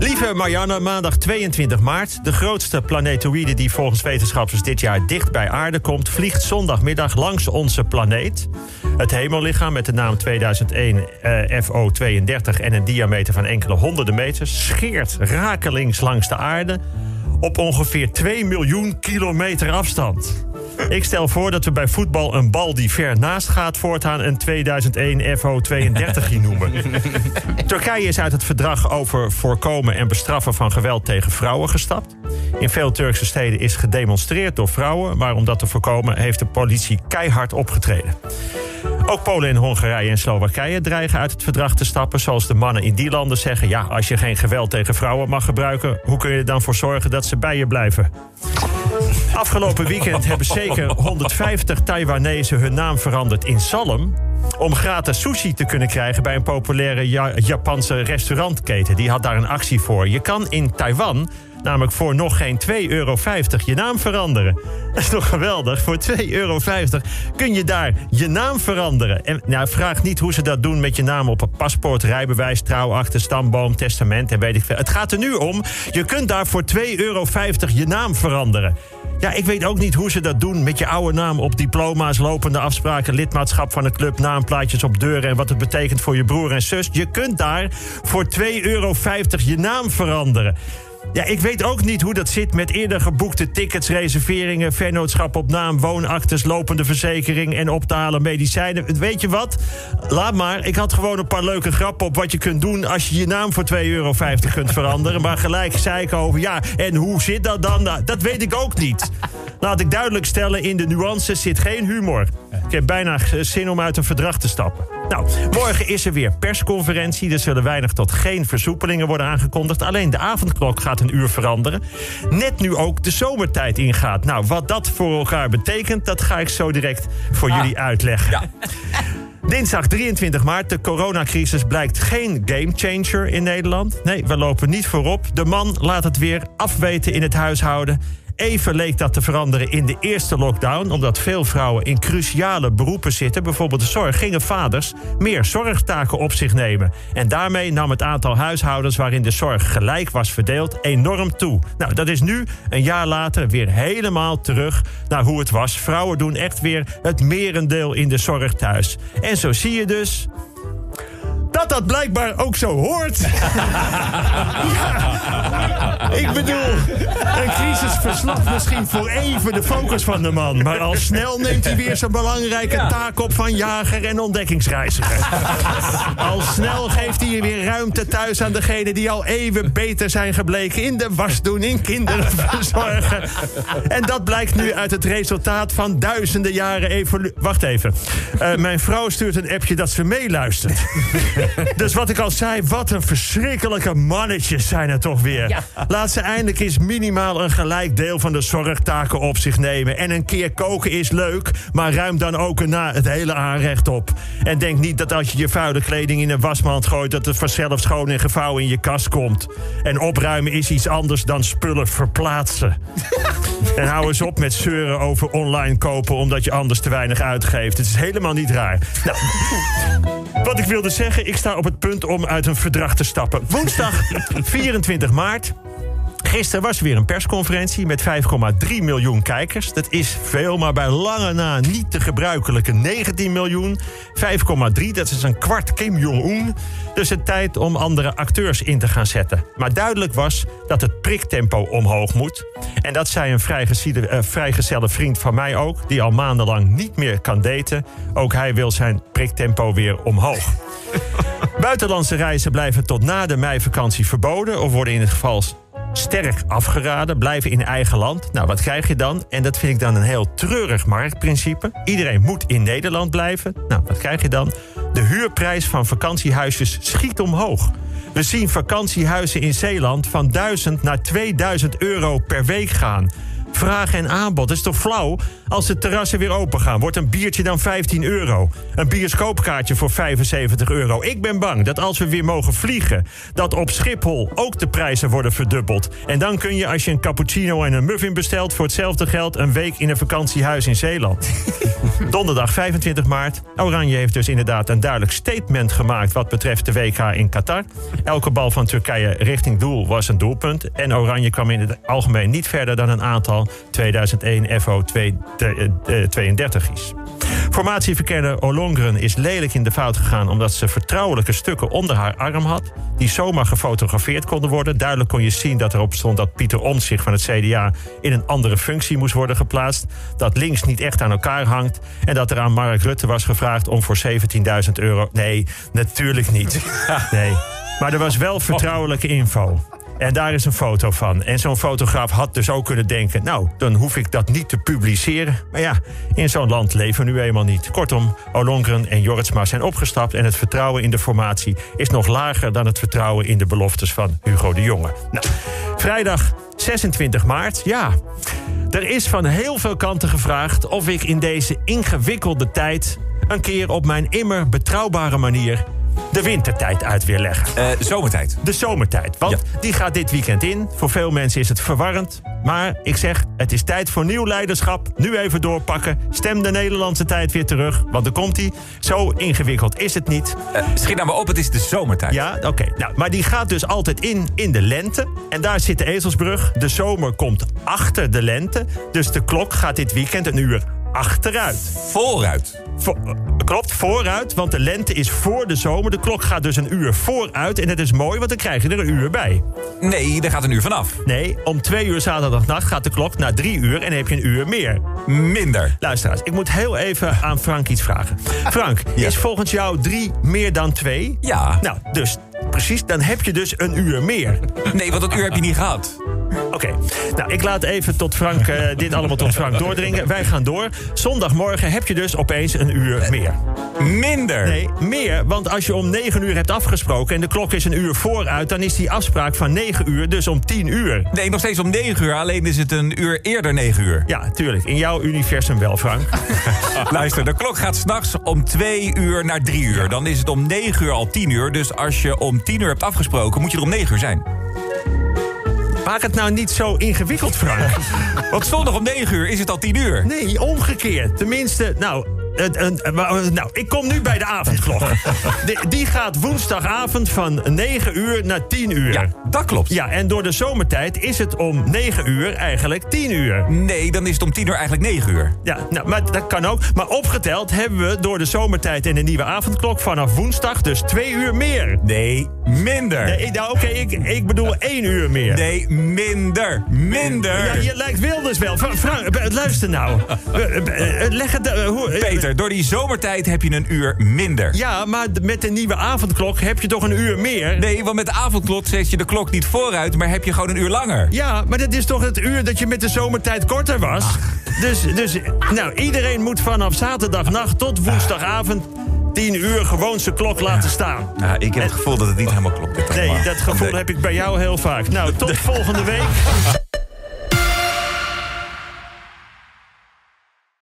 Lieve Marianne, maandag 22 maart. De grootste planetoïde die volgens wetenschappers dit jaar dicht bij aarde komt... vliegt zondagmiddag langs onze planeet. Het hemellichaam met de naam 2001 eh, FO32 en een diameter van enkele honderden meters... scheert rakelings langs de aarde op ongeveer 2 miljoen kilometer afstand. Ik stel voor dat we bij voetbal een bal die ver naast gaat... voortaan een 2001 FO32 noemen. Turkije is uit het verdrag over voorkomen en bestraffen van geweld tegen vrouwen gestapt. In veel Turkse steden is gedemonstreerd door vrouwen... maar om dat te voorkomen heeft de politie keihard opgetreden. Ook Polen en Hongarije en Slowakije dreigen uit het verdrag te stappen. Zoals de mannen in die landen zeggen: ja, als je geen geweld tegen vrouwen mag gebruiken, hoe kun je er dan voor zorgen dat ze bij je blijven? Afgelopen weekend hebben zeker 150 Taiwanese hun naam veranderd in Salm. Om gratis sushi te kunnen krijgen bij een populaire Japanse restaurantketen. Die had daar een actie voor. Je kan in Taiwan namelijk voor nog geen 2,50 euro je naam veranderen. Dat is toch geweldig? Voor 2,50 euro kun je daar je naam veranderen. En nou, vraag niet hoe ze dat doen met je naam op een paspoort, rijbewijs, trouwachter, stamboom, testament en weet ik veel. Het gaat er nu om, je kunt daar voor 2,50 euro je naam veranderen. Ja, ik weet ook niet hoe ze dat doen met je oude naam op diploma's, lopende afspraken, lidmaatschap van de club, naamplaatjes op deuren en wat het betekent voor je broer en zus. Je kunt daar voor 2,50 euro je naam veranderen. Ja, ik weet ook niet hoe dat zit met eerder geboekte tickets, reserveringen, vennootschap op naam, woonactes, lopende verzekering en op te halen medicijnen. Weet je wat? Laat maar. Ik had gewoon een paar leuke grappen op wat je kunt doen als je je naam voor 2,50 euro kunt veranderen. Maar gelijk zei ik over, ja, en hoe zit dat dan? Nou, dat weet ik ook niet. Laat ik duidelijk stellen, in de nuances zit geen humor. Ik heb bijna zin om uit een verdrag te stappen. Nou, morgen is er weer persconferentie. Er zullen weinig tot geen versoepelingen worden aangekondigd. Alleen de avondklok gaat een uur veranderen. Net nu ook de zomertijd ingaat. Nou, wat dat voor elkaar betekent, dat ga ik zo direct voor ah. jullie uitleggen. Ja. Dinsdag 23 maart. De coronacrisis blijkt geen gamechanger in Nederland. Nee, we lopen niet voorop. De man laat het weer afweten in het huishouden. Even leek dat te veranderen in de eerste lockdown. Omdat veel vrouwen in cruciale beroepen zitten, bijvoorbeeld de zorg, gingen vaders meer zorgtaken op zich nemen. En daarmee nam het aantal huishoudens waarin de zorg gelijk was verdeeld enorm toe. Nou, dat is nu, een jaar later, weer helemaal terug naar hoe het was. Vrouwen doen echt weer het merendeel in de zorg thuis. En zo zie je dus dat blijkbaar ook zo hoort. Ik bedoel, een crisis verslapt misschien voor even de focus van de man. Maar al snel neemt hij weer zijn belangrijke taak op van jager en ontdekkingsreiziger. Al snel geeft hij weer ruimte thuis aan degenen die al even beter zijn gebleken in de was doen, in kinderen verzorgen. En dat blijkt nu uit het resultaat van duizenden jaren evolutie. Wacht even. Uh, mijn vrouw stuurt een appje dat ze meeluistert. Dus wat ik al zei, wat een verschrikkelijke mannetjes zijn er toch weer. Laat ze eindelijk eens minimaal een gelijk deel van de zorgtaken op zich nemen. En een keer koken is leuk, maar ruim dan ook na het hele aanrecht op. En denk niet dat als je je vuile kleding in een wasmand gooit... dat het vanzelf schoon en gevouwen in je kast komt. En opruimen is iets anders dan spullen verplaatsen. en hou eens op met zeuren over online kopen... omdat je anders te weinig uitgeeft. Het is helemaal niet raar. Nou, wat ik wilde zeggen, ik sta op het punt om uit een verdrag te stappen. Woensdag 24 maart. Gisteren was er weer een persconferentie met 5,3 miljoen kijkers. Dat is veel, maar bij lange na niet de gebruikelijke 19 miljoen. 5,3, dat is een kwart Kim Jong-un. Dus het tijd om andere acteurs in te gaan zetten. Maar duidelijk was dat het priktempo omhoog moet. En dat zei een vrijgezelle, uh, vrijgezelle vriend van mij ook... die al maandenlang niet meer kan daten. Ook hij wil zijn priktempo weer omhoog. Buitenlandse reizen blijven tot na de meivakantie verboden... of worden in het geval sterk afgeraden. Blijven in eigen land. Nou, wat krijg je dan? En dat vind ik dan een heel treurig marktprincipe. Iedereen moet in Nederland blijven. Nou, wat krijg je dan? De huurprijs van vakantiehuisjes schiet omhoog. We zien vakantiehuizen in Zeeland van 1000 naar 2000 euro per week gaan. Vraag en aanbod. Is toch flauw? Als de terrassen weer open gaan, wordt een biertje dan 15 euro. Een bioscoopkaartje voor 75 euro. Ik ben bang dat als we weer mogen vliegen... dat op Schiphol ook de prijzen worden verdubbeld. En dan kun je, als je een cappuccino en een muffin bestelt... voor hetzelfde geld een week in een vakantiehuis in Zeeland. Donderdag 25 maart. Oranje heeft dus inderdaad een duidelijk statement gemaakt... wat betreft de WK in Qatar. Elke bal van Turkije richting doel was een doelpunt. En Oranje kwam in het algemeen niet verder dan een aantal 2001 FO 32 is. Formatieverkenner Olongren is lelijk in de fout gegaan... omdat ze vertrouwelijke stukken onder haar arm had... die zomaar gefotografeerd konden worden. Duidelijk kon je zien dat erop stond dat Pieter Omtzigt van het CDA... in een andere functie moest worden geplaatst. Dat links niet echt aan elkaar hangt. En dat er aan Mark Rutte was gevraagd om voor 17.000 euro... Nee, natuurlijk niet. Nee. Maar er was wel vertrouwelijke info. En daar is een foto van. En zo'n fotograaf had dus ook kunnen denken... nou, dan hoef ik dat niet te publiceren. Maar ja, in zo'n land leven we nu eenmaal niet. Kortom, Olongren en Jorritsma zijn opgestapt... en het vertrouwen in de formatie is nog lager... dan het vertrouwen in de beloftes van Hugo de Jonge. Nou, vrijdag 26 maart, ja... Er is van heel veel kanten gevraagd of ik in deze ingewikkelde tijd... een keer op mijn immer betrouwbare manier de wintertijd uit weer leggen. Uh, zomertijd. De zomertijd. Want die gaat dit weekend in. Voor veel mensen is het verwarrend. Maar ik zeg, het is tijd voor nieuw leiderschap. Nu even doorpakken. Stem de Nederlandse tijd weer terug. Want er komt hij. Zo ingewikkeld is het niet. Uh, schiet nou maar op, het is de zomertijd. Ja, oké. Nou, maar die gaat dus altijd in in de lente. En daar zit de ezelsbrug. De zomer komt achter de lente. Dus de klok gaat dit weekend een uur achteruit. Vooruit. klopt, vooruit, want de lente is voor de zomer. De klok gaat dus een uur vooruit en dat is mooi, want dan krijg je er een uur bij. Nee, er gaat een uur vanaf. Nee, om twee uur zaterdagnacht gaat de klok naar drie uur en dan heb je een uur meer. Minder. Luisteraars, ik moet heel even aan Frank iets vragen. Frank, is volgens jou drie meer dan twee? Ja. Nou, dus precies, dan heb je dus een uur meer. Nee, want dat uur heb je niet gehad. Oké, nou ik laat even tot Frank, uh, dit allemaal tot Frank doordringen. Wij gaan door. Zondagmorgen heb je dus opeens een uur meer. Minder? Nee, meer, want als je om 9 uur hebt afgesproken... en de klok is een uur vooruit, dan is die afspraak van 9 uur dus om 10 uur. Nee, nog steeds om 9 uur, alleen is het een uur eerder 9 uur. Ja, tuurlijk. In jouw universum wel, Frank. Luister, de klok gaat s'nachts om 2 uur naar 3 uur. Dan is het om 9 uur al 10 uur. Dus als je om 10 uur hebt afgesproken, moet je er om 9 uur zijn. Maak het nou niet zo ingewikkeld, Frank. Want zondag om 9 uur is het al 10 uur. Nee, omgekeerd. Tenminste, nou, nou, ik kom nu bij de avondklok. die gaat woensdagavond van 9 uur naar 10 uur. Ja, dat klopt. Ja, en door de zomertijd is het om 9 uur eigenlijk 10 uur. Nee, dan is het om 10 uur eigenlijk 9 uur. Ja, nou, maar dat kan ook. Maar opgeteld hebben we door de zomertijd en de nieuwe avondklok vanaf woensdag dus 2 uur meer. Nee, minder. Nee, nou, oké, ik, ik bedoel 1 uur meer. Nee, minder. Minder. Ja, je lijkt Wilders wel. Frank, luister nou. Leg het... hoe, Peter, door die zomertijd heb je een uur minder. Ja, maar met de nieuwe avondklok heb je toch een uur meer? Nee, want met de avondklok zet je de klok niet vooruit, maar heb je gewoon een uur langer. Ja, maar dat is toch het uur dat je met de zomertijd korter was? Dus, dus, nou, iedereen moet vanaf zaterdagnacht tot woensdagavond 10 uur gewoon zijn klok laten staan. Ja, ik heb het gevoel dat het niet helemaal klopt. Nee, dat gevoel heb ik bij jou heel vaak. Nou, tot volgende week.